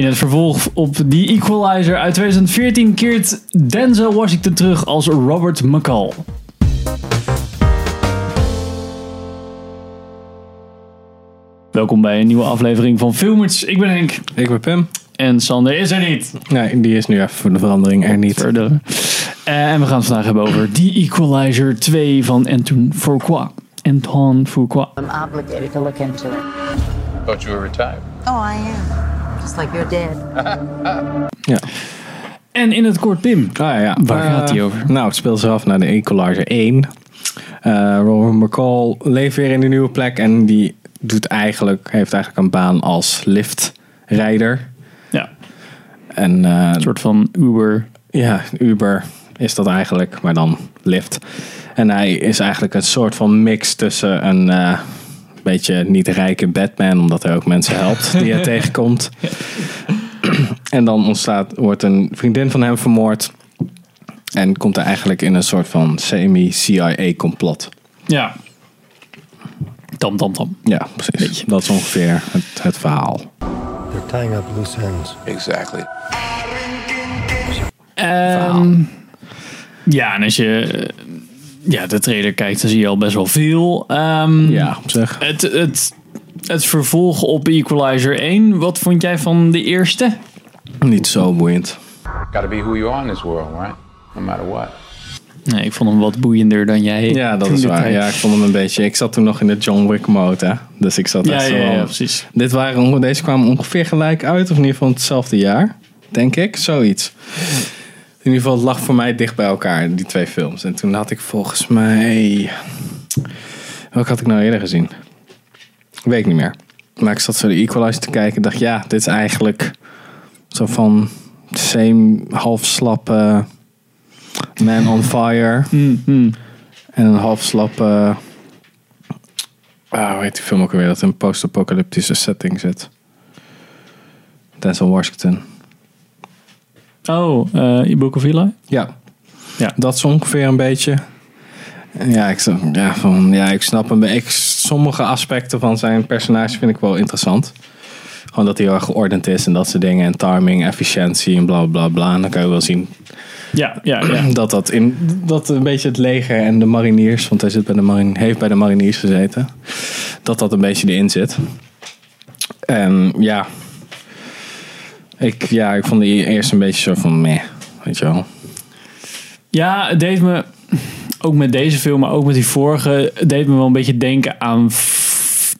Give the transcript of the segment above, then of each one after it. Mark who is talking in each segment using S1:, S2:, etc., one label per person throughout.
S1: In het vervolg op The Equalizer uit 2014 keert Denzel Washington terug als Robert McCall. Welkom bij een nieuwe aflevering van Filmers. Ik ben Henk
S2: Ik ben Pim.
S1: en Sander is er niet.
S2: Nee, die is nu even voor de verandering er niet.
S1: Verder. Eh, en we gaan het vandaag hebben over The Equalizer 2 van Antoine Fuqua. Antoine Fuqua.
S3: I'm obligated to look into it.
S4: Thought you were retired.
S3: Oh, I am. Just like your dad.
S2: Ja.
S1: En in het kort Pim.
S2: Ah, ja.
S1: Waar
S2: Eh,
S1: gaat die over?
S2: Nou, het speelt zich af naar de Equalizer 1. Eh Robert McCall leeft weer in een nieuwe plek en die doet eigenlijk, heeft eigenlijk een baan als liftrijder.
S1: Ja,
S2: En eh,
S1: een soort van Uber.
S2: ja, Uber is dat eigenlijk, maar dan lift. En hij is eigenlijk een soort van mix tussen een eh, beetje niet rijke Batman, omdat hij ook mensen helpt die hij tegenkomt. En dan ontstaat, wordt een vriendin van hem vermoord. En komt hij eigenlijk in een soort van semi-CIA-complot.
S1: Ja. Tam, tam, tam.
S2: Ja, precies. Dat is ongeveer het, het verhaal.
S5: They're tying up loose ends.
S4: Exactly.
S1: Ehm, ja, en als je ja, de trailer kijkt, dan zie je al best wel veel. Ehm,
S2: Ja, op zich.
S1: het, het, het vervolg op Equalizer 1, wat vond jij van de eerste?
S2: Niet zo boeiend.
S4: Gotta be who you are in this world, right? No matter what.
S1: Nee, ik vond hem wat boeiender dan jij.
S2: Ja, dat is waar.
S1: tijd.
S2: Ja, ik vond hem een beetje... Ik zat toen nog in de John Wick mode, hè. Dus ik zat
S1: ja,
S2: echt
S1: ja,
S2: zo...
S1: ja, precies.
S2: Dit waren, deze kwamen ongeveer gelijk uit, of in ieder geval hetzelfde jaar, denk ik, zoiets. In ieder geval, het lag voor mij dicht bij elkaar, die twee films. En toen had ik volgens mij. Welke had ik nou eerder gezien? Weet ik niet meer. Maar ik zat zo de Equalizer te kijken en dacht, ja, dit is eigenlijk zo van same half slappe Man on Fire.
S1: Mm, mm.
S2: En een half slappe. Ah, hoe heet die film ook alweer? Dat in een post-apocalyptische setting zit. Denzel Washington.
S1: Oh, eh Book of Eli?
S2: Ja.
S1: Ja.
S2: Dat is ongeveer een beetje. Ja, ik, ja, van, ja, ik snap hem. Ik, sommige aspecten van zijn personage vind ik wel interessant. Gewoon dat hij heel erg geordend is en dat soort dingen. En timing, efficiëntie en bla bla bla. En dan kan je wel zien
S1: Ja, ja, ja.
S2: dat dat in dat een beetje het leger en de mariniers, want hij zit bij de marin, heeft bij de mariniers gezeten, dat dat een beetje erin zit. En ja, ik, ja, ik vond die eerst een beetje zo van meh, weet je wel.
S1: Ja, het deed me, ook met deze film, maar ook met die vorige, het deed me wel een beetje denken aan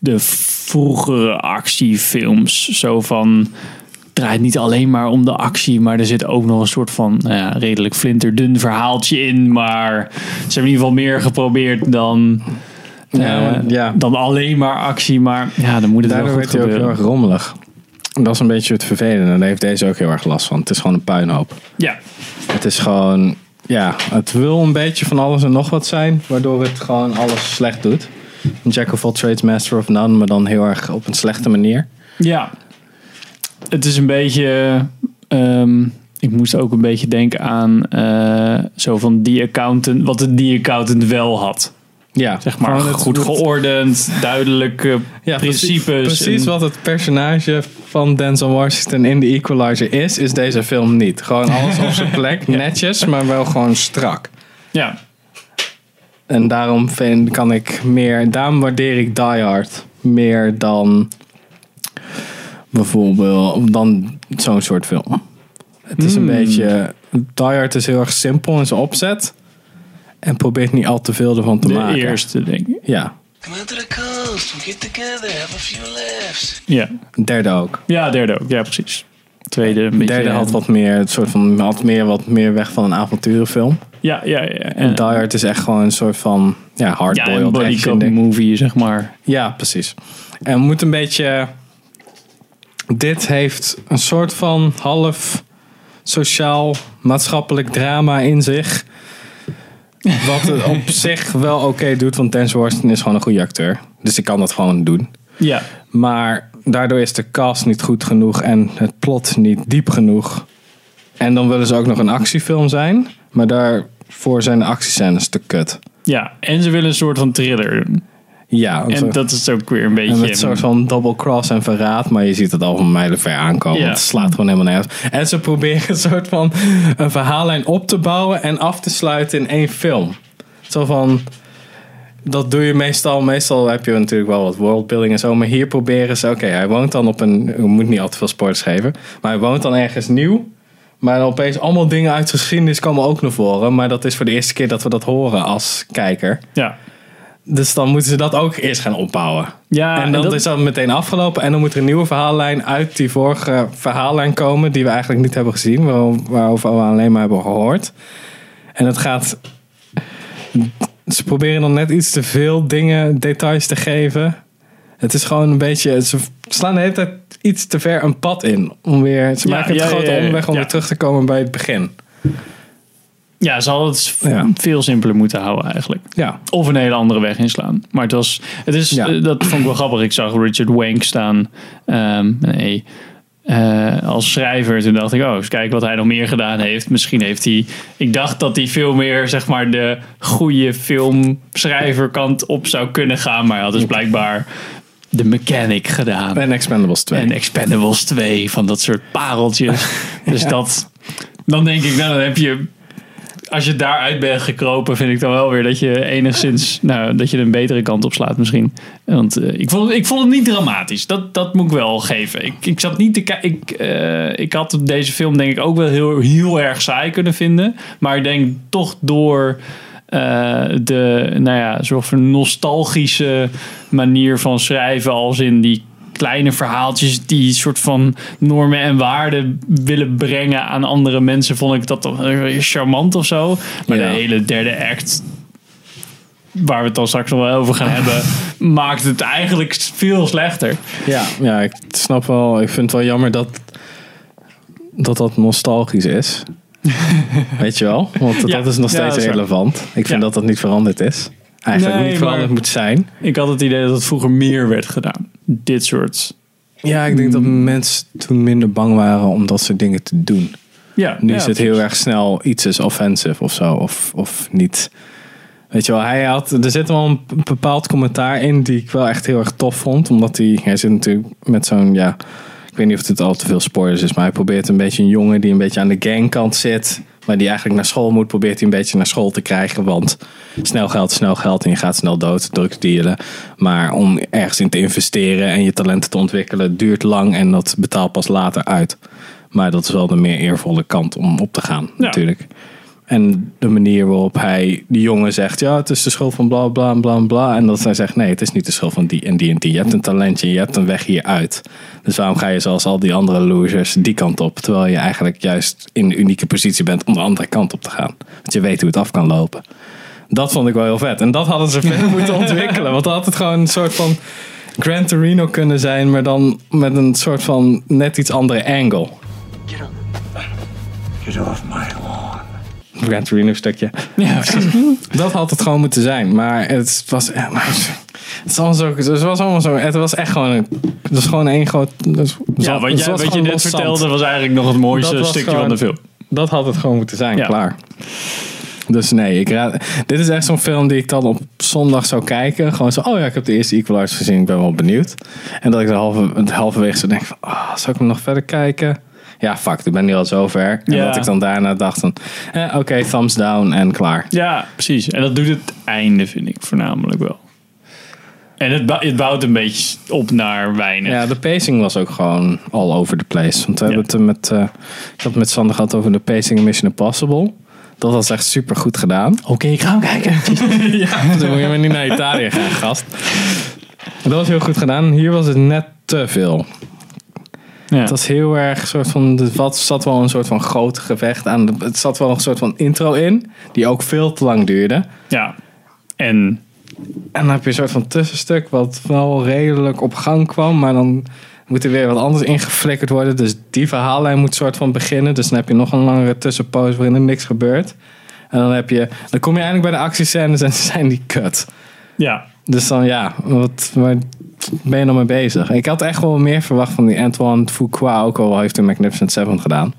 S1: de vroegere actiefilms. Zo van, het draait niet alleen maar om de actie, maar er zit ook nog een soort van nou ja, redelijk flinterdun verhaaltje in. Maar ze hebben in ieder geval meer geprobeerd dan,
S2: Ja,
S1: eh,
S2: ja.
S1: dan alleen maar actie. Maar ja, dan moet het
S2: Daardoor
S1: wel
S2: werd
S1: goed
S2: hij ook heel erg rommelig. Dat is een beetje het vervelende. En daar heeft deze ook heel erg last van. Het is gewoon een puinhoop.
S1: Ja,
S2: Het is gewoon, ja, het wil een beetje van alles en nog wat zijn, waardoor het gewoon alles slecht doet. Jack of all trades, master of none, maar dan heel erg op een slechte manier.
S1: Ja. Het is een beetje. ehm, ik moest ook een beetje denken aan eh, zo van die accountant, wat de die accountant wel had.
S2: Ja,
S1: Zeg maar
S2: het-
S1: goed
S2: het-
S1: geordend, duidelijke
S2: Ja,
S1: principes.
S2: Precies, precies
S1: en-
S2: wat het personage van Denzel Washington in The Equalizer is, is deze film niet. Gewoon alles op zijn plek, netjes, maar wel gewoon strak.
S1: Ja,
S2: En daarom vind, kan ik meer, daarom waardeer ik Die Hard meer dan bijvoorbeeld dan zo'n soort film. Het is een beetje, Die Hard is heel erg simpel in zijn opzet en probeert niet al te veel ervan te
S1: de
S2: maken.
S1: eerste denk ik.
S2: Ja,
S6: Come get together, have a few laughs.
S1: Ja,
S2: derde ook.
S1: ja derde ook. Ja, precies. Tweede een beetje.
S2: derde had wat meer, het soort van, had meer wat meer weg van een avonturenfilm.
S1: Ja, ja, ja.
S2: En
S1: En,
S2: Die Hard is echt gewoon een soort van, ja,
S1: ja, een
S2: hardboiled action ding.
S1: movie, zeg maar.
S2: Ja, precies. En we moeten een beetje, dit heeft een soort van half sociaal maatschappelijk drama in zich. Wat het op zich wel oké doet, want Denzel Washington is gewoon een goede acteur. Dus ik kan dat gewoon doen.
S1: Ja,
S2: Maar daardoor is de cast niet goed genoeg en het plot niet diep genoeg. En dan willen ze ook nog een actiefilm zijn. Maar daarvoor zijn de actiescènes te kut.
S1: ja. En ze willen een soort van thriller doen.
S2: Ja,
S1: En dat is ook weer een beetje...
S2: Een soort van double cross en verraad, maar je ziet het al van mijlenver aankomen. Het slaat gewoon helemaal nergens. En ze proberen een soort van een verhaallijn op te bouwen en af te sluiten in één film. Zo van, dat doe je meestal. Meestal heb je natuurlijk wel wat worldbuilding en zo. Maar hier proberen ze, oké, hij woont dan op een, je moet niet al te veel spoilers geven. Maar hij woont dan ergens nieuw. Maar dan opeens allemaal dingen uit geschiedenis komen ook naar voren. Maar dat is voor de eerste keer dat we dat horen als kijker.
S1: Ja.
S2: Dus dan moeten ze dat ook eerst gaan opbouwen.
S1: Ja,
S2: en dan
S1: dat-
S2: is dat meteen afgelopen. En dan moet er een nieuwe verhaallijn uit die vorige verhaallijn komen. Die we eigenlijk niet hebben gezien. waar- Waarover we alleen maar hebben gehoord. En het gaat... Ze proberen dan net iets te veel dingen, details te geven. Het is gewoon een beetje... Ze slaan de hele tijd iets te ver een pad in. Om weer, ze
S1: Ja,
S2: maken het
S1: ja,
S2: grote
S1: ja,
S2: omweg om weer terug te komen bij het begin.
S1: Ja, ze hadden het
S2: Ja.
S1: veel simpeler moeten houden eigenlijk.
S2: Ja,
S1: Of een hele andere weg inslaan. Maar het was, het is,
S2: Ja.
S1: eh, dat vond ik wel grappig. Ik zag Richard Wank staan. ehm, nee, eh, als schrijver. Toen dacht ik, oh, eens kijken wat hij nog meer gedaan heeft. Misschien heeft hij. Ik dacht dat hij veel meer, zeg maar, de goede filmschrijverkant op zou kunnen gaan. Maar hij had dus blijkbaar de mechanic gedaan.
S2: en Expendables 2.
S1: En Expendables 2 van dat soort pareltjes. Dus dat, dan denk ik, nou, dan heb je, als je daaruit bent gekropen, vind ik dan wel weer dat je enigszins, nou, dat je een betere kant op slaat misschien. Want eh, ik, vond, het- ik vond het niet dramatisch. Dat, dat moet ik wel geven. Ik, ik zat niet te kijken. Ik, eh, ik had deze film denk ik ook wel heel, heel erg saai kunnen vinden. Maar ik denk toch door eh, de, nou ja, soort van nostalgische manier van schrijven, als in die kleine verhaaltjes die soort van normen en waarden willen brengen aan andere mensen, vond ik dat toch charmant of zo. Maar
S2: Ja.
S1: de hele derde act, waar we het dan straks nog wel over gaan hebben, maakt het eigenlijk veel slechter.
S2: Ja, ja, ik snap wel. Ik vind het wel jammer dat dat, dat nostalgisch is. Weet je wel? Want
S1: Ja,
S2: dat is nog steeds
S1: is
S2: relevant. Ik vind
S1: Ja.
S2: dat dat niet veranderd is. Eigenlijk
S1: Nee,
S2: niet veranderd moet zijn.
S1: Ik had het idee dat het vroeger meer werd gedaan. Dit soort.
S2: Ja, ik denk dat mensen toen minder bang waren om dat soort dingen te doen.
S1: Ja,
S2: Nu
S1: ja,
S2: is het heel erg snel iets is offensive of zo. Of, of niet. Weet je wel, hij had, er zit wel een bepaald commentaar in die ik wel echt heel erg tof vond. Omdat hij, hij zit natuurlijk met zo'n, ja, ik weet niet of het al te veel spoilers is. Maar hij probeert een beetje een jongen die een beetje aan de gangkant zit. Maar die eigenlijk naar school moet, probeert hij een beetje naar school te krijgen. Want snel geld, snel geld en je gaat snel dood, drugs dealen. Maar om ergens in te investeren en je talenten te ontwikkelen duurt lang en dat betaalt pas later uit. Maar dat is wel de meer eervolle kant om op te gaan, natuurlijk. En de manier waarop hij die jongen zegt: Ja, het is de schuld van bla bla bla bla. En dat hij zegt: Nee, het is niet de schuld van die en die en die. Je hebt een talentje, je hebt een weg hieruit. Dus waarom ga je zoals al die andere losers die kant op? Terwijl je eigenlijk juist in de unieke positie bent om de andere kant op te gaan. Want je weet hoe het af kan lopen. Dat vond ik wel heel vet. En dat hadden ze verder moeten ontwikkelen. Want dan had het gewoon een soort van Gran Torino kunnen zijn, maar dan met een soort van net iets andere angle.
S5: Get off my lawn.
S2: Gran Torino stukje.
S1: Ja.
S2: Dat had het gewoon moeten zijn. Maar het was. Het was, zo, het was allemaal zo. Het was echt gewoon. Een, het was gewoon één groot. het was-
S1: ja
S2: het
S1: wat, jij, wat je net vertelde was eigenlijk nog het mooiste stukje
S2: gewoon-
S1: van de film.
S2: Dat had het gewoon moeten zijn.
S1: Ja.
S2: Klaar. Dus nee, ik raad, dit is echt zo'n film die ik dan op zondag zou kijken. Gewoon zo, oh ja, ik heb de eerste Equalizer gezien, ik ben wel benieuwd. En dat ik de halve, halverwege zo denk van, oh, zou ik hem nog verder kijken? Ja, fuck, ik ben nu al zover. En
S1: Ja.
S2: dat ik dan daarna dacht van, eh, oké, thumbs down en klaar.
S1: Ja, precies. En dat doet het einde, vind ik voornamelijk wel. En het, het bouwt een beetje op naar weinig.
S2: Ja, de pacing was ook gewoon all over the place. Want we
S1: Ja.
S2: hebben het met, eh, ik had met Sander gehad over de pacing in Mission Impossible. Dat was echt super goed gedaan.
S1: Oké, ik ga hem kijken.
S2: Dan moet je maar niet naar Italië gaan, gast. Dat was heel goed gedaan. Hier was het net te veel.
S1: Ja.
S2: Het was heel erg soort van. Er wat- zat wel een soort van groot gevecht aan. de- Het zat wel een soort van intro in. Die ook veel te lang duurde.
S1: ja. En
S2: En dan heb je een soort van tussenstuk. Wat wel redelijk op gang kwam. Maar dan moet er weer wat anders ingeflikkerd worden. Dus die verhaallijn moet soort van beginnen. Dus dan heb je nog een langere tussenpoos waarin er niks gebeurt. En dan heb je. Dan kom je eindelijk bij de actiescènes en zijn die kut.
S1: ja,
S2: Dus dan ja, wat, ben je nog mee bezig? Ik had echt wel meer verwacht van die Antoine Fuqua. Ook al heeft hij Magnificent Seven gedaan.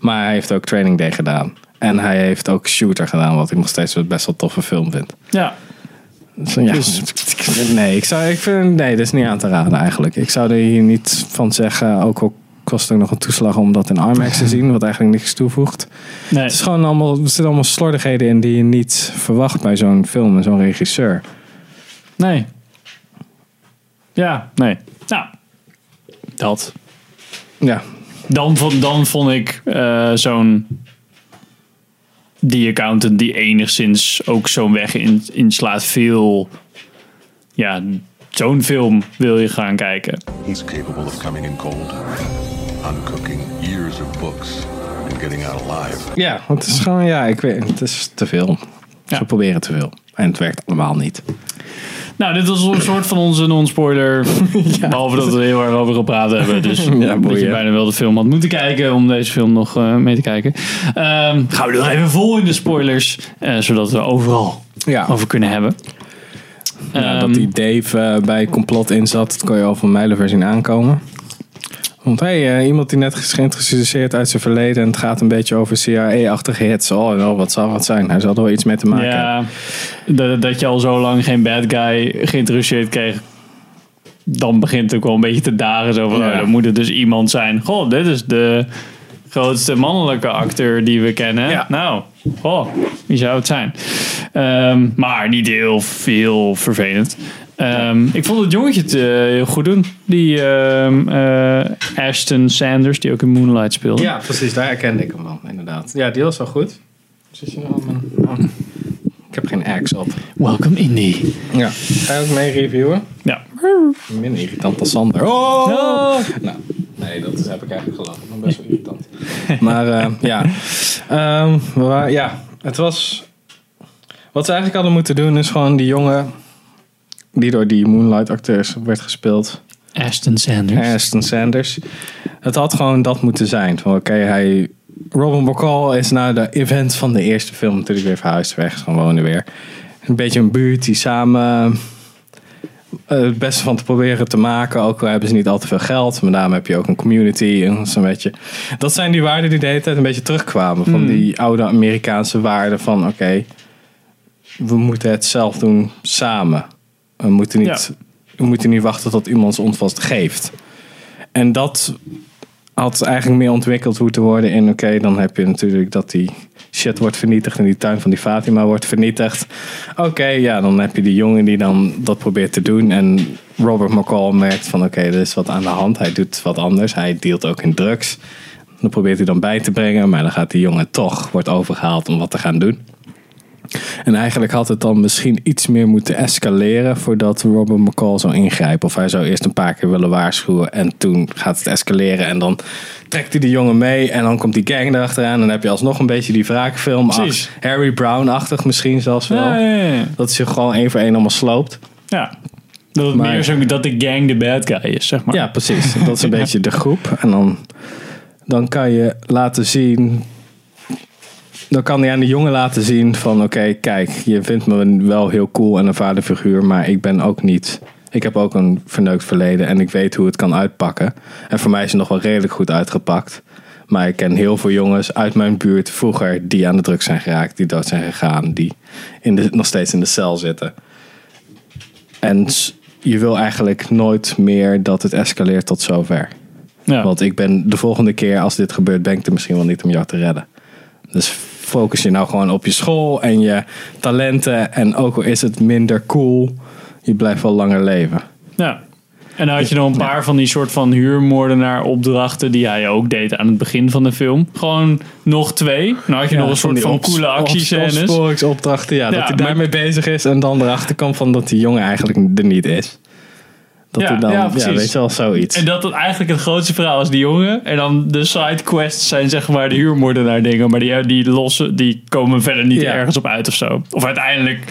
S2: Maar hij heeft ook Training Day gedaan. En hij heeft ook Shooter gedaan. Wat ik nog steeds een best wel toffe film vind.
S1: ja.
S2: Zo, ja, nee, ik zou, ik vind, nee, dat is niet aan te raden eigenlijk. Ik zou er hier niet van zeggen, ook al kost ook nog een toeslag om dat in IMAX te zien, wat eigenlijk niks toevoegt.
S1: Nee.
S2: Het is gewoon allemaal, er zitten allemaal slordigheden in die je niet verwacht bij zo'n film en zo'n regisseur.
S1: Nee. Ja, nee. Nou, dat.
S2: Ja,
S1: Dan, vond- dan vond ik eh, zo'n die accountant die enigszins ook zo'n weg in, inslaat veel. Ja, zo'n film wil je gaan kijken.
S7: He's capable of coming in cold, uncooking years of books, and getting out alive.
S2: ja het is gewoon, ja, ik weet, het is te veel.
S1: Ja.
S2: Ze proberen te veel. En het werkt allemaal niet.
S1: Nou, dit was een soort van onze non-spoiler. Behalve dat we er heel erg over gepraat hebben. Dus dat je bijna wel de film had moeten kijken om deze film nog eh, mee te kijken. Ehm, gaan we er even vol in de spoilers. eh, zodat we overal
S2: Ja,
S1: over kunnen hebben.
S2: Ja,
S1: Ehm,
S2: dat die Dave eh, bij complot in zat, dat kon je al van mijlenver zien aankomen. Want hey, eh, iemand die net is geïntroduceerd uit zijn verleden en het gaat een beetje over CIA-achtige hits. Oh, nou, wat zal het zijn? Hij zal er wel iets mee te maken.
S1: Ja, dat, dat je al zo lang geen bad guy geïntroduceerd kreeg. Dan begint het ook wel een beetje te dagen. Zo van,
S2: Ja.
S1: oh, dan moet het dus iemand zijn. Goh, dit is de grootste mannelijke acteur die we kennen.
S2: Ja.
S1: Nou, goh, wie zou het zijn? Ehm, maar niet heel veel vervelend. Ehm, ik vond het jongetje het eh, heel goed doen. Die ehm, eh, Ashton Sanders, die ook in Moonlight speelde.
S2: Ja, precies, daar herkende ik hem wel, inderdaad. Ja, die was wel goed. Zit je nou aan mijn... oh. Ik heb geen axe op.
S1: Welcome Indie.
S2: Ja. Ga je ook mee reviewen?
S1: Ja.
S2: Minder irritant dan Sander. Oh! Nou, nee, dat is, heb ik eigenlijk gelachen. Ik ben best wel irritant. maar eh, ja. Ehm, ja, het was... Wat ze eigenlijk hadden moeten doen is gewoon die jongen... Die door die Moonlight acteurs werd gespeeld.
S1: Ashton Sanders.
S2: Aston Sanders. Het had gewoon dat moeten zijn. Van oké, hij... Robin McCall is na de event van de eerste film natuurlijk weer verhuisd weg. Gewoon wonen weer. Een beetje een buurt die samen eh, het beste van te proberen te maken. Ook al hebben ze niet al te veel geld. Maar daarom heb je ook een community. En een beetje, dat zijn die waarden die de hele tijd een beetje terugkwamen. Van die oude Amerikaanse waarden van oké, we moeten het zelf doen samen. We moeten niet, we moeten niet wachten tot iemand ons ontvast geeft. En dat had eigenlijk meer ontwikkeld moeten worden in oké, dan heb je natuurlijk dat die shit wordt vernietigd en die tuin van die Fatima wordt vernietigd. Oké, ja, dan heb je die jongen die dan dat probeert te doen en Robert McCall merkt van oké, er is wat aan de hand. Hij doet wat anders. Hij dealt ook in drugs. Dan probeert hij dan bij te brengen, maar dan gaat die jongen toch, wordt overgehaald om wat te gaan doen. En eigenlijk had het dan misschien iets meer moeten escaleren voordat Robert McCall zou ingrijpen. Of hij zou eerst een paar keer willen waarschuwen en toen gaat het escaleren. En dan trekt hij de jongen mee en dan komt die gang erachteraan. En dan heb je alsnog een beetje die wraakfilm. Ach, Harry Brown-achtig misschien zelfs wel.
S1: Ja, ja, ja.
S2: Dat zich gewoon één voor één allemaal sloopt.
S1: Ja. Dat het
S2: Maar-
S1: meer zo dat de gang de bad guy is, zeg maar.
S2: Ja, precies. Dat is een beetje de groep. En dan, dan kan je laten zien. Dan kan hij aan de jongen laten zien van oké, kijk, je vindt me wel heel cool en een vaderfiguur, maar ik ben ook niet. Ik heb ook een verneukt verleden en ik weet hoe het kan uitpakken. En voor mij is het nog wel redelijk goed uitgepakt. Maar ik ken heel veel jongens uit mijn buurt vroeger die aan de drugs zijn geraakt, die dood zijn gegaan, die in de, nog steeds in de cel zitten. En je wil eigenlijk nooit meer dat het escaleert tot zover.
S1: Ja.
S2: Want ik ben de volgende keer als dit gebeurt, ben ik er misschien wel niet om jou te redden. Dus focus je nou gewoon op je school en je talenten. En ook al is het minder cool, je blijft wel langer leven.
S1: ja. En dan had je nog een paar van die soort van huurmoordenaar opdrachten die hij ook deed aan het begin van de film. Gewoon nog twee. Dan had je nog een soort van coole actiescènes.
S2: Opsporingsopdrachten, ja,
S1: Ja,
S2: dat hij daarmee bezig is. En dan erachter komt van dat die jongen eigenlijk er niet is. Dat
S1: Ja,
S2: dan,
S1: ja,
S2: weet je wel, zoiets.
S1: En dat het eigenlijk het grootste verhaal is die jongen. En dan de sidequests zijn zeg maar de huurmoordenaar dingen. Maar die, die lossen, die komen verder niet
S2: Ja.
S1: ergens op uit of zo. Of uiteindelijk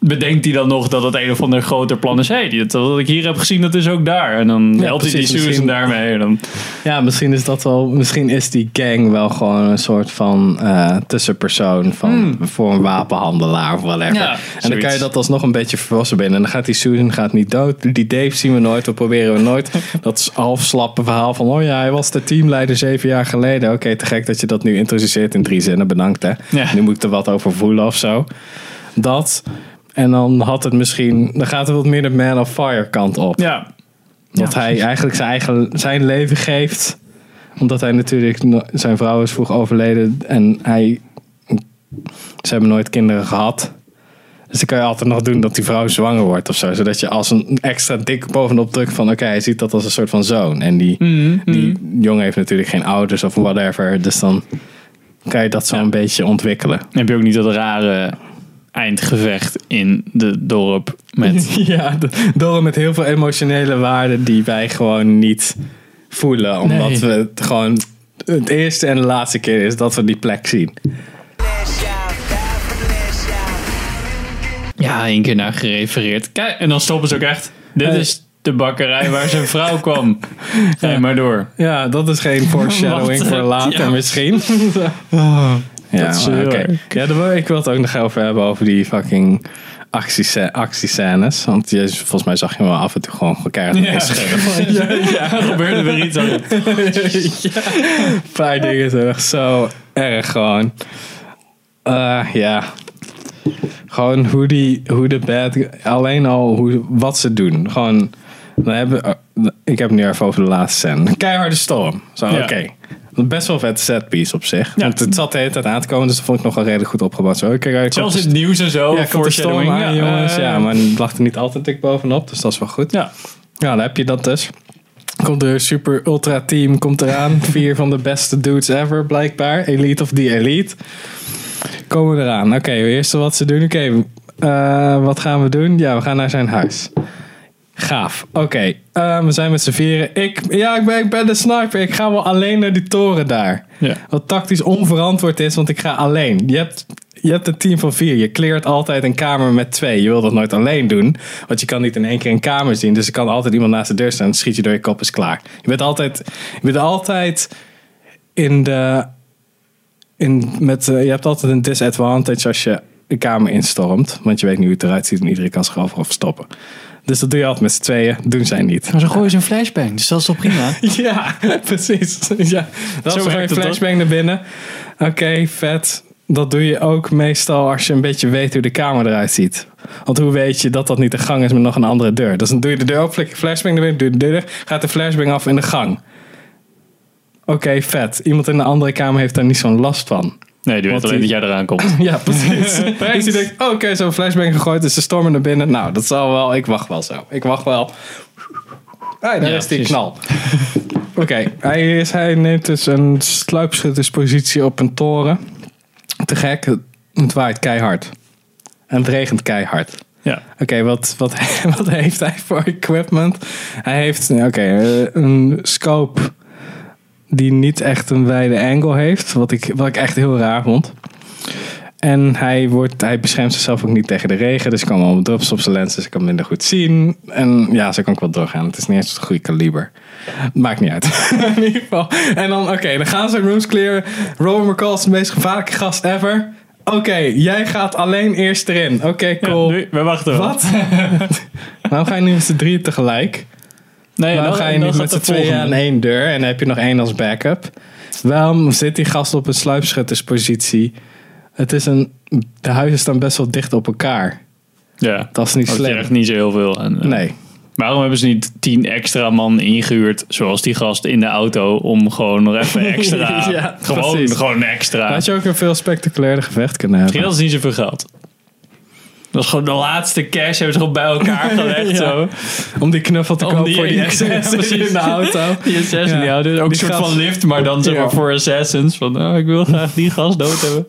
S1: bedenkt hij dan nog dat het een of ander groter plan is. Hé, hey, dit- wat ik hier heb gezien, dat is ook daar. En dan
S2: Ja,
S1: helpt hij die Susan daarmee. En dan,
S2: Ja, misschien is dat wel. Misschien is die gang wel gewoon een soort van eh, tussenpersoon van voor een wapenhandelaar of whatever.
S1: Hmm. Ja,
S2: en dan kan je dat alsnog een beetje verwassen binnen. En dan gaat die Susan gaat niet dood. Die Dave zien we nooit, dat proberen we nooit. dat is half slappe verhaal van oh ja, hij was de teamleider zeven jaar geleden. Oké, te gek dat je dat nu introduceert in drie zinnen. Bedankt hè.
S1: Ja.
S2: Nu moet ik er wat over voelen of zo. Dat. En dan had het misschien, dan gaat het wat meer de Man of Fire kant op.
S1: Ja.
S2: Dat
S1: Ja,
S2: hij eigenlijk zijn eigen zijn leven geeft. Omdat hij natuurlijk, zijn vrouw is vroeg overleden. En hij, ze hebben nooit kinderen gehad. Dus dan kan je altijd nog doen dat die vrouw zwanger wordt of zo. Zodat je als een extra dik bovenop drukt van... Oké, hij ziet dat als een soort van zoon. En die,
S1: Mhm,
S2: die jongen heeft natuurlijk geen ouders of whatever. Dus dan kan je dat zo een beetje ontwikkelen.
S1: Dan heb je ook niet dat rare eindgevecht in de dorp met...
S2: Ja, d- door met heel veel emotionele waarden die wij gewoon niet voelen. Omdat
S1: Nee.
S2: we het gewoon het eerste en de laatste keer is dat we die plek zien.
S1: Ja, één keer naar gerefereerd. Kijk, en dan stoppen ze ook echt. Dit
S2: Hey.
S1: is de bakkerij waar zijn vrouw kwam. Ga je maar door.
S2: Ja, dat is geen foreshadowing voor later
S1: ja.
S2: misschien. Ja,
S1: heel
S2: oké. Ja, daar wil ik wil het ook nog over hebben over die fucking actiescè- actiescènes. Want volgens mij zag je wel af en toe gewoon keihard
S1: Ja. Ja, ja, er gebeurde weer iets. aan.
S2: Een paar dingen zijn echt zo erg gewoon. Eh, ja. Gewoon hoe, die, hoe de bad... Alleen al hoe, wat ze doen. Gewoon... We hebben, eh, ik heb het nu even over de laatste scène. Een keiharde storm. Zo,
S1: Ja.
S2: oké. Best wel vet setpiece op zich.
S1: Ja.
S2: Want het zat de hele tijd aan te komen. Dus dat vond ik nog wel redelijk goed opgebouwd. Zo, oké, kijk,
S1: Zoals in het nieuws en zo.
S2: ja,
S1: foreshadowing.
S2: aan,
S1: Ja,
S2: jongens.
S1: eh,
S2: ja, maar het lag er niet altijd dik bovenop. Dus dat is wel goed.
S1: Ja.
S2: Ja, dan heb je dat dus. Komt de super ultra team komt eraan. Vier van de beste dudes ever, blijkbaar. Elite of the elite. Komen eraan. Oké, eerste wat ze doen. Oké, eh, wat gaan we doen? Ja, we gaan naar zijn huis. Gaaf. Oké, eh, we zijn met z'n vieren. Ik, ja, ik ben, ik ben de sniper. Ik ga wel alleen naar die toren daar.
S1: Ja.
S2: Wat tactisch onverantwoord is, want ik ga alleen. Je hebt, je hebt een team van vier. Je kleert altijd een kamer met twee. Je wil dat nooit alleen doen. Want je kan niet in één keer een kamer zien. Dus er kan altijd iemand naast de deur staan. Schiet je door je kop, is klaar. Je bent altijd, je bent altijd in de... In, met, eh, je hebt altijd een disadvantage als je de kamer instormt. Want je weet niet hoe het eruit ziet en iedereen kan zich overal verstoppen. Dus dat doe je altijd met z'n tweeën. Doen zij niet.
S1: Maar zo gooien ze een flashbang. Dus dat is toch prima?
S2: Ja, precies. Ja, dat
S1: Zo het,
S2: flashbang naar binnen. Oké, vet. Dat doe je ook meestal als je een beetje weet hoe de kamer eruit ziet. Want hoe weet je dat dat niet de gang is met nog een andere deur? Dus dan doe je de deur open, flik je flashbang naar binnen, doe je de deur gaat de flashbang af in de gang. Oké, vet. Iemand in de andere kamer heeft daar niet zo'n last van.
S1: Nee, die weet alleen
S2: die-
S1: dat jij eraan komt.
S2: Ja, precies. dus die denkt, oh, oké, zo'n flashbang gegooid, dus ze stormen naar binnen. Nou, dat zal wel, ik wacht wel zo. Ik wacht wel. Ah, daar
S1: Ja,
S2: is die
S1: precies.
S2: knal. Oké, hij, is- hij neemt dus een sluipschutterspositie op een toren. Te gek, het- waait keihard. En het regent keihard.
S1: Ja.
S2: Oké, wat, wat, wat heeft hij voor equipment? Hij heeft oké, een scope die niet echt een wijde angle heeft. Wat ik, wat ik echt heel raar vond. En hij, wordt, hij beschermt zichzelf ook niet tegen de regen. Dus komen allemaal drops op zijn lens. Dus ik kan minder goed zien. En ja, zo kan ik wel doorgaan. Het is niet eens het goede kaliber. Maakt niet uit. In ieder geval. En dan, oké, dan gaan ze rooms clearen. Robert McCall is de meest gevaarlijke gast ever. Oké, jij gaat alleen eerst erin. Oké, cool.
S1: we wachten wel.
S2: Wat? Waarom ga je nu met z'n drieën tegelijk?
S1: Nee,
S2: Waarom
S1: dan-
S2: ga je
S1: dan
S2: niet met z'n
S1: de
S2: tweeën aan één deur en heb je nog één als backup? Waarom zit die gast op een sluipschutterspositie? Het is een, de huizen staan best wel dicht op elkaar.
S1: Ja.
S2: Dat is niet
S1: is
S2: slim.
S1: echt niet zo heel veel. En, eh,
S2: Nee.
S1: Waarom hebben ze niet tien extra man ingehuurd, zoals die gast in de auto, om gewoon nog even extra.
S2: Ja,
S1: gewoon,
S2: precies.
S1: gewoon extra.
S2: Had je ook een veel spectaculairder gevecht kunnen
S1: Misschien
S2: hebben.
S1: hadden ze niet zoveel geld. Dat was gewoon de laatste cash, hebben ze gewoon bij elkaar gelegd.
S2: Ja.
S1: Zo.
S2: Om die knuffel te kopen voor die
S1: precies.
S2: in de auto.
S1: Die assassins,
S2: Ja.
S1: ja. dus ook een soort
S2: gast-
S1: van lift, maar dan zeg maar voor assassins. Van, oh, ik wil graag die gast dood hebben.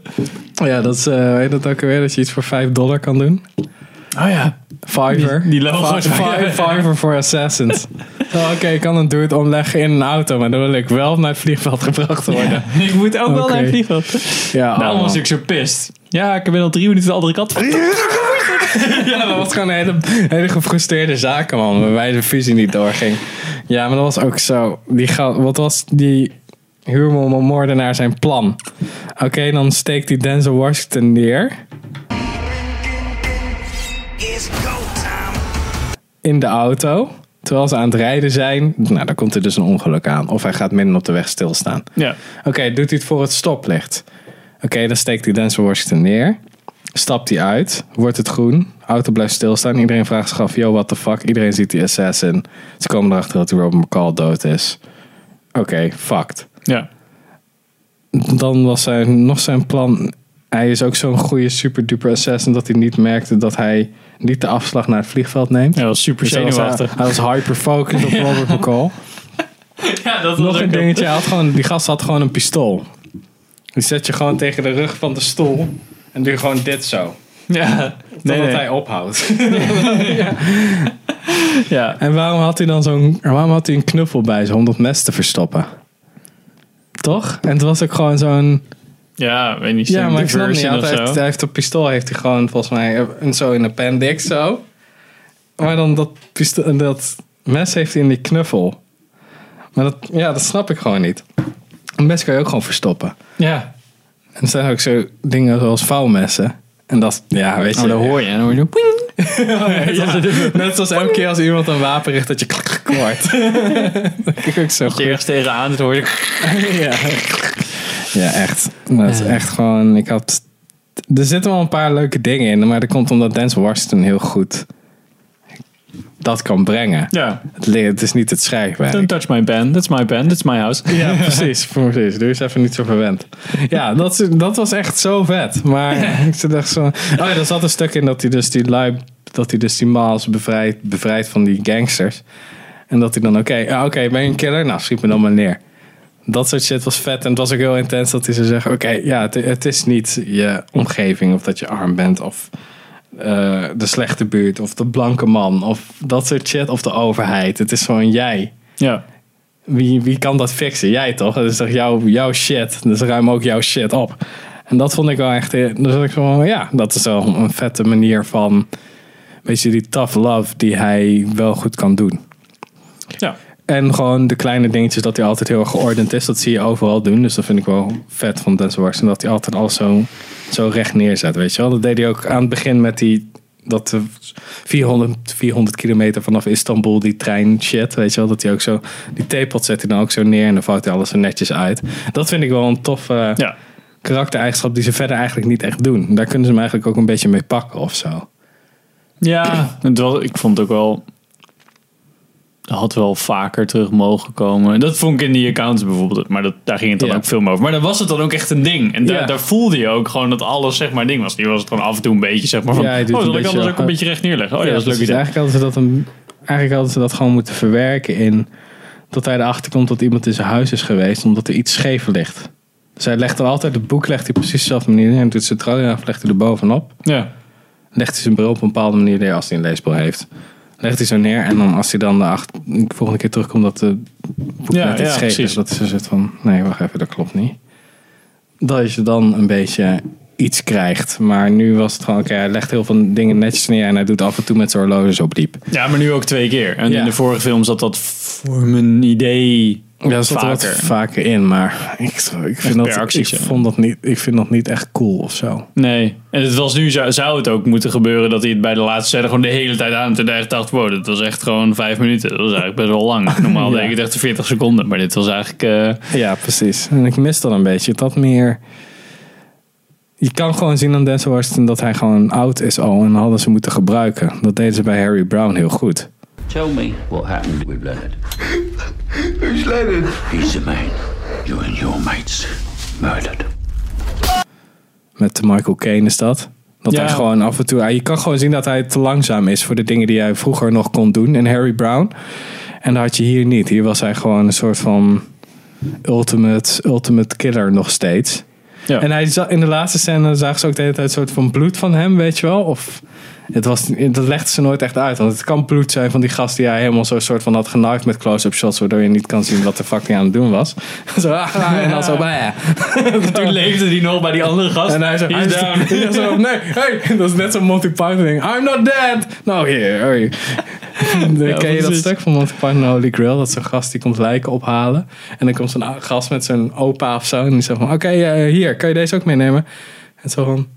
S2: Ja, dat is, eh weet dat ook alweer? Dat je iets voor 5 dollar kan doen.
S1: Oh ja.
S2: Fiverr.
S1: Die- die logo's.
S2: Fi- Fi- Fiverr voor Assassins. Oh, Oké, ik kan een dude omleggen in een auto, maar dan wil ik wel naar het vliegveld gebracht worden.
S1: Ik moet ook wel naar het vliegveld.
S2: Ja, oh.
S1: was ik zo pist. Ja, ik ben al drie minuten de andere kant.
S2: ja, dat was gewoon een hele, hele gefrustreerde zakenman, waarbij de fusie niet doorging. Ja, maar dat was ook zo. Die wat was die huurmoordenaar zijn plan? Oké, dan steekt hij Denzel Washington neer. In de auto. Terwijl ze aan het rijden zijn. Nou, dan komt er dus een ongeluk aan. Of hij gaat midden op de weg stilstaan.
S1: Ja.
S2: Oké, doet hij het voor het stoplicht? Oké, dan steekt hij Denzel Washington neer. Stapt hij uit, wordt het groen, auto blijft stilstaan. Iedereen vraagt zich af, yo, what the fuck? Iedereen ziet die assassin. Ze komen erachter dat die Robert McCall dood is. Oké, fucked.
S1: Ja.
S2: Dan was zijn, nog zijn plan. Hij is ook zo'n goede super duper assassin dat hij niet merkte dat hij niet de afslag naar het vliegveld neemt.
S1: Hij was super
S2: Dus hij was-
S1: zenuwachtig.
S2: Hij was hyper-focused op Robert McCall.
S1: Ja, dat
S2: Nog een dingetje, hij had gewoon, die gast had gewoon een pistool. Die zet je gewoon tegen de rug van de stoel en doe je gewoon dit zo.
S1: Ja.
S2: Totdat
S1: Nee, nee.
S2: hij ophoudt.
S1: Ja.
S2: En waarom had hij dan zo'n, waarom had hij een knuffel bij zich om dat mes te verstoppen? Toch? En het was ook gewoon zo'n,
S1: Ja, weet niet.
S2: ja, maar ik snap niet. Hij heeft,
S1: zo.
S2: hij heeft een pistool, heeft hij gewoon volgens mij een, zo in een appendix zo. Maar dan dat, pistool, dat mes heeft hij in die knuffel. Maar dat, ja, dat snap ik gewoon niet. Een mes kan je ook gewoon verstoppen.
S1: Ja.
S2: En er zijn ook zo dingen zoals vouwmessen. En dat, ja, weet je.
S1: Oh, dat hoor je. En dan hoor je zo...
S2: Ja, net zoals elke keer als iemand een wapen richt, dat je klak, hoort. dat ik ook zo
S1: je ergens tegenaan zit, hoor je...
S2: ja. ja, echt. Dat is echt gewoon, ik had... Er zitten wel een paar leuke dingen in, maar dat komt omdat Denzel Washington heel goed dat kan brengen.
S1: Ja.
S2: Het, is niet het schrijfwerk.
S1: Don't touch my pen. That's my pen. That's my house.
S2: Ja, precies. precies. Doe eens even niet zo verwend. Ja, dat, is- dat was echt zo vet. Maar ik echt zo... Oh ja, er zat een stuk in dat hij dus die lui... Dat hij dus die Miles bevrijdt, bevrijdt van die gangsters. En dat hij dan, oké, oké, ben je een killer? Nou, schiet me dan maar neer. Dat soort shit was vet. En het was ook heel intens dat hij zou zeggen... Oké, ja, het, het is niet je omgeving of dat je arm bent of... eh, de slechte buurt of de blanke man of dat soort shit of de overheid. Het is gewoon jij.
S1: Ja.
S2: Wie, wie kan dat fixen? Jij toch? Dat is toch jouw, jouw shit? Dus ruim ook jouw shit op. En dat vond ik wel echt... eh, Dus ik van, ja, dat is wel een vette manier van... Weet je, die tough love die hij wel goed kan doen.
S1: Ja.
S2: En gewoon de kleine dingetjes dat hij altijd heel erg geordend is. Dat zie je overal doen. Dus dat vind ik wel vet van Denzel Washington. Dat hij altijd alles zo, zo recht neerzet, weet je wel. Dat deed hij ook aan het begin met die... Dat de 400, 400 kilometer vanaf Istanbul, die trein shit, weet je wel. Dat hij ook zo... Die theepot zet hij dan ook zo neer en dan vouwt hij alles er netjes uit. Dat vind ik wel een toffe
S1: Ja.
S2: karaktereigenschap die ze verder eigenlijk niet echt doen. Daar kunnen ze hem eigenlijk ook een beetje mee pakken of zo.
S1: Ja. Het was, ik vond het ook wel... Dat had wel vaker terug mogen komen. Dat vond ik in die accounts bijvoorbeeld. Maar dat, daar ging het dan
S2: Ja.
S1: ook veel meer over. Maar dan was het dan ook echt een ding. En daar,
S2: Ja.
S1: daar voelde je ook gewoon dat alles zeg maar een ding was. Die was het gewoon af en toe een beetje zeg maar van...
S2: Ja,
S1: oh, zal ik anders ook een beetje recht neerleggen? Oh ja, dat is leuk idee.
S2: Eigenlijk hadden, ze dat een, eigenlijk hadden ze dat gewoon moeten verwerken in dat hij erachter komt dat iemand in zijn huis is geweest omdat er iets scheef ligt. Dus hij legt er altijd het boek, legt hij precies dezelfde manier neer en doet zijn af, legt hij er bovenop.
S1: Ja.
S2: Legt hij zijn bril op een bepaalde manier neer als hij een leesbril heeft. Legt hij zo neer en dan als hij dan de, acht, de volgende keer terugkomt dat de boek
S1: Ja,
S2: net iets
S1: ja,
S2: scheef is. Dat een soort van, nee wacht even, dat klopt niet. Dat je dan een beetje iets krijgt. Maar nu was het gewoon, oké, hij legt heel veel dingen netjes neer en hij doet af en toe met zijn horloge zo diep.
S1: ja, maar nu ook twee keer. En
S2: Ja.
S1: in de vorige film zat dat voor mijn idee
S2: Ja, dat zat er wat
S1: vaker.
S2: vaker in, maar ik, ik, vind dat, ik, vond dat niet, ik vind dat niet echt cool of zo.
S1: Nee. En het was nu, zou, zou het ook moeten gebeuren dat hij het bij de laatste scène gewoon de hele tijd aan. Hij echt dacht, wow, dat was echt gewoon vijf minuten. Dat was eigenlijk best wel lang. Normaal
S2: Ja.
S1: denk ik echt 40 seconden. Maar dit was eigenlijk... eh,
S2: Ja, precies. En ik mis dat een beetje. Dat meer... Je kan gewoon zien aan Denzel Washington dat hij gewoon oud is al. En hadden ze moeten gebruiken. Dat deden ze bij Harry Brown heel goed.
S8: Tell me what happened with Leonard.
S6: Who's Leonard?
S8: He's the man you and your mates murdered.
S2: Met Michael Caine is dat. Dat
S1: Ja.
S2: hij gewoon af en toe... Je kan gewoon zien dat hij te langzaam is voor de dingen die hij vroeger nog kon doen in Harry Brown. En dat had je hier niet. Hier was hij gewoon een soort van ultimate, ultimate killer nog steeds.
S1: Ja.
S2: En hij zag, in de laatste scène zagen ze ook de hele tijd een soort van bloed van hem, weet je wel? Of het was, dat legden ze nooit echt uit. Want het kan bloed zijn van die gast die hij helemaal zo'n soort van had genaaid met close-up shots, waardoor je niet kan zien wat de fuck hij aan het doen was. zo, ah, en dan zo, bah.
S1: toen leefde hij nog bij die andere gast.
S2: En hij zo,
S1: He's down.
S2: zo, nee, hey, dat is net zo'n Monty Python ding. I'm not dead. No, here, ken je dat stuk van Monty Python Holy Grail? Dat zo'n gast die komt lijken ophalen. En dan komt zo'n gast met zijn opa of zo. En die zegt van, oké, eh, hier, kan je deze ook meenemen? En zo van,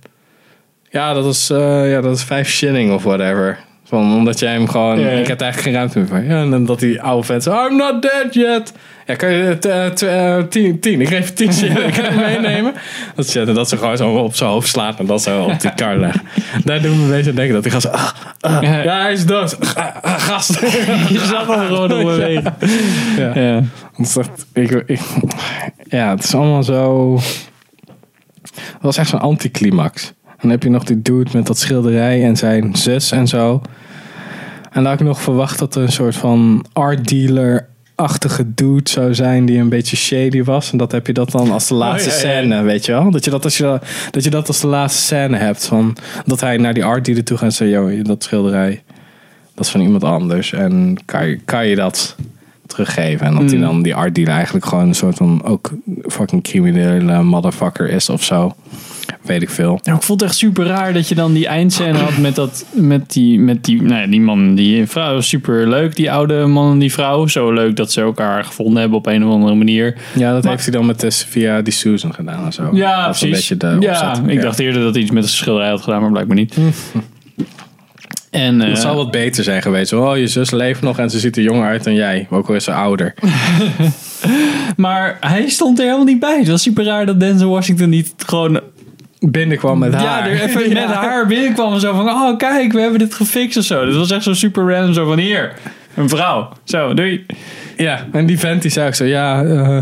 S2: ja, dat is, eh, ja, dat is vijf shilling of whatever. Van, omdat jij hem gewoon...
S1: Ja, ja.
S2: Ik heb eigenlijk geen ruimte meer voor. Ja, en dan dat die oude vent zo... I'm not dead yet. Ja, kan je het eh, tw- eh, tien, tien? Ik geef tien shilling. Kan je meenemen? Dat, ze- dat ze gewoon zo op zijn hoofd slaat en dat zo op die kar legt. Daar doen we een beetje aan denken dat gaat zo... ah, ah, ja, hij is dood. Ah, gast.
S1: Je zag hem gewoon nog bewegen.
S2: Ja.
S1: Ja.
S2: Dat echt- ik, ik, ja, het is allemaal zo... Het was echt zo'n anticlimax. Dan heb je nog die dude met dat schilderij en zijn zus en zo. En had ik nog verwacht dat er een soort van art dealer-achtige dude zou zijn die een beetje shady was. En dat heb je dat dan als de laatste
S1: ja, ja.
S2: scène, weet je wel? Dat je dat, als je, dat je dat als de laatste scène hebt. Van, dat hij naar die art dealer toe gaat en zegt, joh, dat schilderij, dat is van iemand anders. En kan je, kan je dat teruggeven? En dat hij dan die art dealer eigenlijk gewoon een soort van ook fucking criminele motherfucker is of zo. Weet ik veel.
S1: Ja, ik vond het echt super raar dat je dan die eindscène had met, dat, met, die, met die, nou ja, die man die vrouw. Super leuk, die oude man en die vrouw. Zo leuk dat ze elkaar gevonden hebben op een of andere manier.
S2: Ja, dat
S1: Maar-
S2: heeft hij dan met via die Susan gedaan en zo.
S1: Ja,
S2: is een
S1: precies.
S2: beetje de
S1: ja,
S2: opzet.
S1: ik dacht eerder dat hij iets met een schilderij had gedaan, maar blijkbaar niet. En, eh,
S2: Het zou wat beter zijn geweest. Oh, je zus leeft nog en ze ziet er jonger uit dan jij. Ook al is ze ouder.
S1: maar hij stond er helemaal niet bij. Het was super raar dat Denzel Washington niet gewoon
S2: Binnenkwam met haar.
S1: Ja, er even met haar binnenkwam en zo van, oh kijk, we hebben dit gefixt of zo. Dat was echt zo super random, zo van, hier, een vrouw. Zo, doei.
S2: Ja, en die vent die zei ook zo, ja, eh,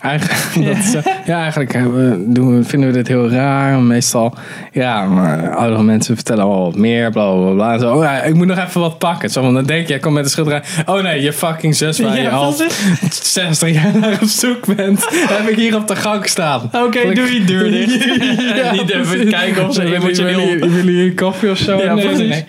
S2: eigenlijk, dat is, eh, ja, eigenlijk hebben doen we, vinden we dit heel raar. Meestal, ja, maar oudere mensen vertellen al wat meer, bla bla bla. En zo, oh ja, ik moet nog even wat pakken. Zo, dan denk je, jij komt met een schilderij. Oh nee, je fucking zus waar
S1: Ja,
S2: je al
S1: precies.
S2: 60 jaar naar op zoek bent, heb ik hier op de gang staan.
S1: Oké, doe je deur dicht.
S2: Ja,
S1: niet even kijken of ze emotioneel...
S2: Willen jullie- koffie of zo?
S1: Ja,
S2: nee,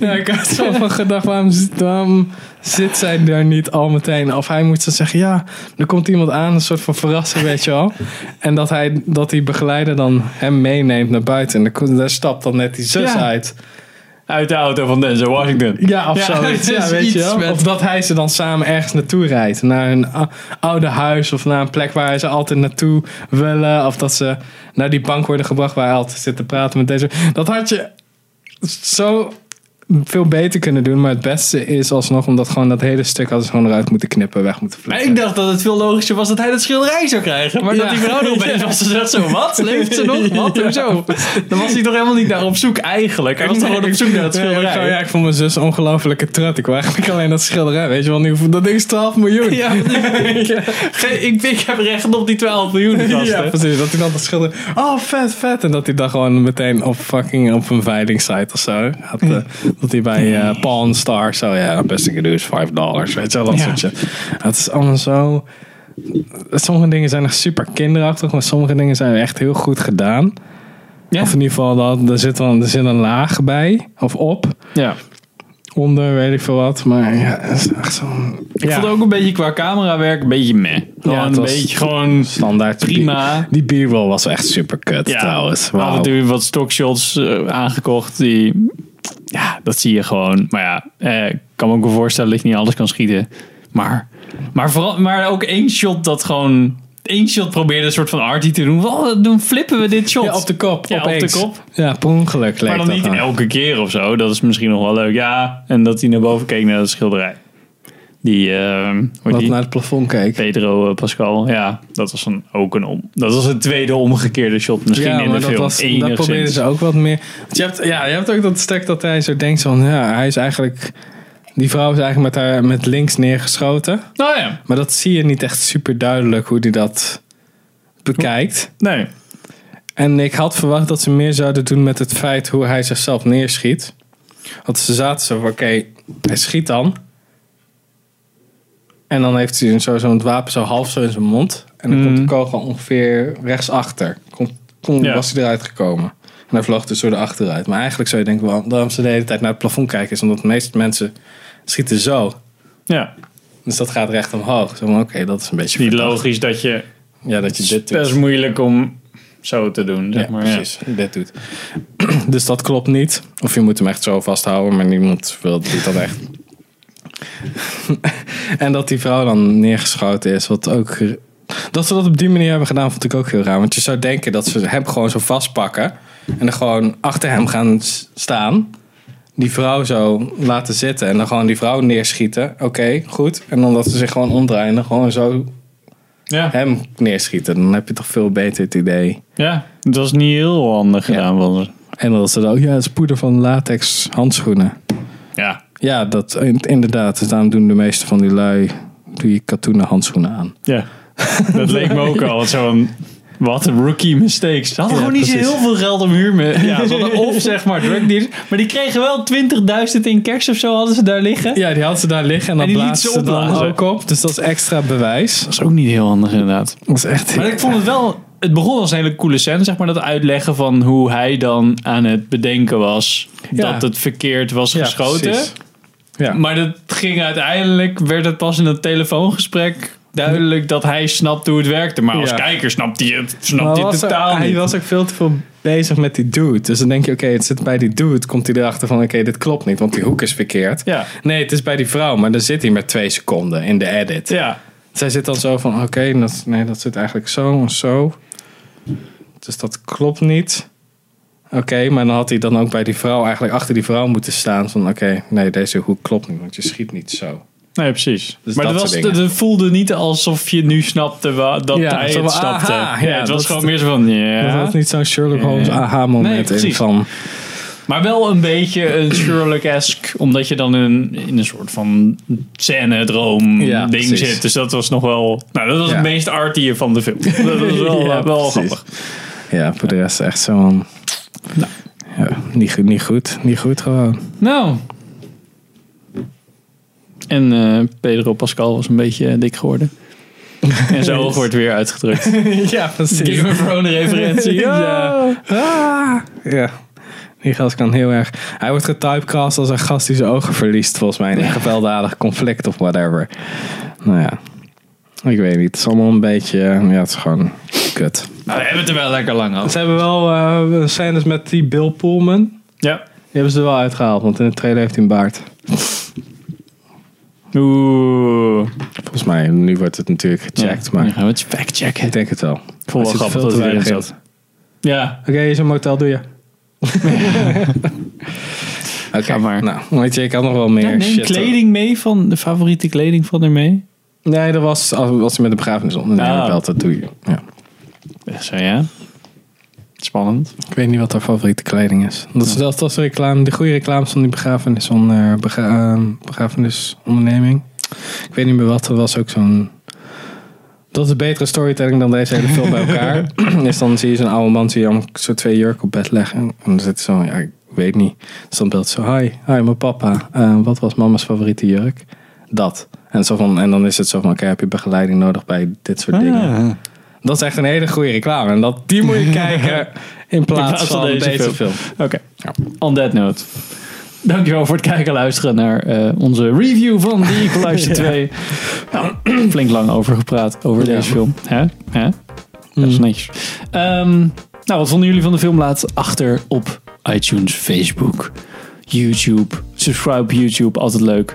S2: nee, ik had zo van gedacht, waarom, waarom zit zij daar niet al meteen? Of hij moet dan zeggen, ja, er komt iemand aan, een soort van verrassing, weet je wel. En dat, hij, dat die begeleider dan hem meeneemt naar buiten. En daar stapt dan net die zus
S1: Ja.
S2: uit.
S1: Uit de auto van Denzel Washington.
S2: Ja, of
S1: Ja,
S2: zoiets. Ja, weet je
S1: iets
S2: wel?
S1: met-
S2: Of dat hij ze dan samen ergens naartoe rijdt. Naar een ou- oude huis of naar een plek waar ze altijd naartoe willen. Of dat ze naar die bank worden gebracht waar hij altijd zit te praten met deze. Dat had je zo veel beter kunnen doen. Maar het beste is alsnog omdat gewoon dat hele stuk hadden ze gewoon eruit moeten knippen. Weg moeten vliegen.
S1: ik dacht dat het veel logischer was dat hij dat schilderij zou krijgen. Maar dat
S2: Ja.
S1: die vrouw er opeens was. Ze zegt zo, wat? Leeft ze nog? Wat?
S2: Ja.
S1: Hoezo? Dan was hij toch helemaal niet naar op zoek eigenlijk. Hij was toch gewoon op zoek naar het
S2: Nee, ik,
S1: schilderij.
S2: zou- ja, ik vond mijn zus een ongelofelijke trut. Ik wou eigenlijk alleen dat schilderij. Weet je wel, nu, dat ding is 12 miljoen.
S1: Ja, ik, ik heb recht op die 12 miljoen.
S2: Ja, precies. Dat hij dan dat schilder. Oh, vet, vet. En dat hij dan gewoon meteen op fucking op een veilingsite of zo. Had, eh, dat hij bij eh Pawn Star zo, ja, best ik doe is 5 dollars. Weet je wel, dat
S1: Ja.
S2: soort shit. Het is allemaal zo. Sommige dingen zijn nog super kinderachtig, maar sommige dingen zijn echt heel goed gedaan.
S1: Ja.
S2: Of in ieder geval, dat, er, zit dan, er zit een laag bij, of op,
S1: Ja.
S2: onder, weet ik veel wat. Maar ja, het is echt zo'n.
S1: Ik
S2: ja,
S1: vond ook een beetje qua camerawerk een beetje meh. Gewoon
S2: het
S1: een beetje gewoon
S2: standaard.
S1: prima.
S2: Die, b-roll was echt super kut
S1: Ja,
S2: trouwens.
S1: Af en
S2: Wauw.
S1: toe wat stockshots eh, aangekocht. Die, ja, dat zie je gewoon. Maar ja, eh, ik kan me ook wel voorstellen dat je niet alles kan schieten. Maar, maar, vooral, maar ook één shot dat gewoon... één shot probeerde een soort van arty te doen. Oh, dan flippen we dit shot.
S2: Ja, op de kop.
S1: Ja, op de kop.
S2: Ja, per ongeluk
S1: maar dan niet elke keer of zo. Dat is misschien nog wel leuk. Ja, en dat hij naar boven keek naar de schilderij. Die, eh,
S2: Wat
S1: die?
S2: naar het plafond keek.
S1: Pedro eh, Pascal. Ja, dat was een, ook een om. Dat was een tweede omgekeerde shot misschien
S2: ja,
S1: in de
S2: dat,
S1: film.
S2: was, dat probeerden ze ook wat meer. Want je hebt, ja, je hebt ook dat stuk dat hij zo denkt van, ja, hij is eigenlijk, die vrouw is eigenlijk met haar met links neergeschoten.
S1: Nou ja,
S2: Maar dat zie je niet echt super duidelijk hoe hij dat bekijkt.
S1: nee.
S2: En ik had verwacht dat ze meer zouden doen met het feit hoe hij zichzelf neerschiet. Want ze zaten zo van, oké, hij schiet dan. En dan heeft hij zo zo'n wapen zo half zo in zijn mond. En dan komt de kogel ongeveer rechtsachter. Komt, kon,
S1: Ja.
S2: Was hij eruit gekomen. En hij vloog dus door de achteruit. Maar eigenlijk zou je denken, waarom waarom ze de hele tijd naar het plafond kijken... is omdat de meeste mensen schieten zo.
S1: Ja,
S2: Dus dat gaat recht omhoog. Zo oké, dat is een beetje...
S1: niet
S2: verdacht.
S1: logisch dat je...
S2: Ja, dat je
S1: Het
S2: dit
S1: is best
S2: doet.
S1: moeilijk om zo te doen, zeg
S2: Ja,
S1: maar. Ja.
S2: precies. Dit doet. dus dat klopt niet. Of je moet hem echt zo vasthouden, maar niemand wil doet dat echt. en dat die vrouw dan neergeschoten is, wat ook. Dat ze dat op die manier hebben gedaan, vond ik ook heel raar. Want je zou denken dat ze hem gewoon zo vastpakken. En dan gewoon achter hem gaan staan. die vrouw zo laten zitten en dan gewoon die vrouw neerschieten. Oké, goed. En dan dat ze zich gewoon omdraaien en dan gewoon zo
S1: Ja.
S2: hem neerschieten. Dan heb je toch veel beter het idee.
S1: ja, dat was niet heel handig gedaan ze.
S2: En dan is het ook, ja, het is poeder van latex handschoenen.
S1: Ja.
S2: Ja, dat in- inderdaad. Dus daarom doen de meeste van die lui die katoenen handschoenen aan.
S1: Ja, dat leek me ook al. Zo'n, wat een rookie mistakes. Ze hadden
S2: Ja,
S1: gewoon niet zo heel veel geld om huur mee. Ja, ze hadden of zeg maar drugdealers. Maar die kregen wel 20.000 in kerst of zo hadden ze daar liggen.
S2: Ja, die had ze daar liggen en dan
S1: En die liet
S2: blazen
S1: ze
S2: dan ook op. Dus dat is extra bewijs.
S1: Dat is ook niet heel handig inderdaad.
S2: Dat is echt...
S1: Maar ik vond het wel... Het begon als een hele coole scène, zeg maar. Dat uitleggen van hoe hij dan aan het bedenken was.
S2: Ja.
S1: Dat het verkeerd was
S2: Ja,
S1: geschoten.
S2: precies. Ja.
S1: Maar dat ging uiteindelijk, werd het pas in het telefoongesprek duidelijk dat hij snapt hoe het werkte. Maar als
S2: Ja.
S1: kijker snapt hij het, snapt
S2: Maar
S1: hij
S2: was
S1: het
S2: er-
S1: totaal
S2: hij
S1: niet.
S2: was ook veel te veel bezig met die dude. Dus dan denk je, oké, het zit bij die dude. Komt hij erachter van, oké, dit klopt niet, want die hoek is verkeerd.
S1: Ja.
S2: Nee, het is bij die vrouw, maar dan zit hij met twee seconden in de edit.
S1: Ja.
S2: Zij zit dan zo van, oké, dat, nee, dat zit eigenlijk zo en zo. Dus dat klopt niet. Oké, maar dan had hij dan ook bij die vrouw eigenlijk achter die vrouw moeten staan. Van oké, nee, deze hoek klopt niet, want je schiet niet zo.
S1: Nee, precies.
S2: Dus
S1: maar
S2: dat
S1: was, het voelde niet alsof je nu snapte dat
S2: Ja,
S1: hij het snapte.
S2: aha,
S1: ja,
S2: ja,
S1: het was gewoon meer zo van, ja.
S2: Dat was niet zo'n Sherlock Holmes aha-moment
S1: Nee,
S2: in van...
S1: Maar wel een beetje een Sherlock-esque, omdat je dan in, in een soort van scène-droom
S2: Ja,
S1: ding
S2: precies.
S1: zit. Dus dat was nog wel, nou dat was
S2: Ja.
S1: het meest arty van de film. Dat was wel,
S2: Ja,
S1: wel grappig.
S2: Ja, voor de rest echt zo'n... Ja, niet, niet goed. Niet goed gewoon.
S1: Nou. En eh, Pedro Pascal was een beetje dik geworden. En zijn oog wordt weer uitgedrukt.
S2: ja, precies.
S1: Game of Thrones referentie.
S2: Ja. Ah, ja. Die gast kan heel erg... Hij wordt getypecast als een gast die zijn ogen verliest, volgens mij. In een gewelddadig conflict of whatever. Nou ja. Ik weet niet. Het is allemaal een beetje... Ja, het is gewoon kut.
S1: Nou, we hebben het er wel lekker lang over.
S2: Ze hebben wel eh scènes met die Bill Pullman.
S1: Ja.
S2: Die hebben ze er wel uitgehaald, want in de trailer heeft hij een baard.
S1: Oeh.
S2: Volgens mij, nu wordt het natuurlijk gecheckt,
S1: Ja,
S2: maar
S1: gaan we het factchecken.
S2: ik denk het wel.
S1: Ik vond wel grappig
S2: veel
S1: dat erin zat. Ja.
S2: Oké, is een motel, doe je. Oké,
S1: maar.
S2: Nou, weet je, ik had nog wel meer
S1: Ja, neem
S2: shit.
S1: kleding mee van de favoriete kleding van er mee.
S2: Nee, dat was als, als je met een begrafenisondernemer
S1: Ah.
S2: belt, dat doe je. Ja.
S1: Zo ja. Spannend.
S2: Ik weet niet wat haar favoriete kleding is. Dat is dat was de reclame, de goede reclames van die begrafenisonder, begra, eh, begrafenisonderneming. Ik weet niet meer wat, er was ook zo'n... Dat is betere storytelling dan deze hele film bij elkaar. is dan zie je zo'n oude man, zie je allemaal zo twee jurken op bed leggen. En dan zit zo, ja, ik weet niet. Dus dan beeld zo, hi, hi, mijn papa. Eh, wat was mama's favoriete jurk? Dat. En, zo van, en dan is het zo van, oké, heb je begeleiding nodig bij dit soort dingen? Dat is echt een hele goede reclame. En dat, die moet je kijken in plaats,
S1: plaats van
S2: van,
S1: deze
S2: deze,
S1: film.
S2: film.
S1: Oké. On that note. Dankjewel voor het kijken en luisteren naar eh, onze review van The Equalizer 2. Nou, flink lang over gepraat over deze film. Hè? Hè? Dat is netjes. Ehm, nou, wat vonden jullie van de film? Laat achter op iTunes, Facebook, YouTube. Subscribe op YouTube, altijd leuk.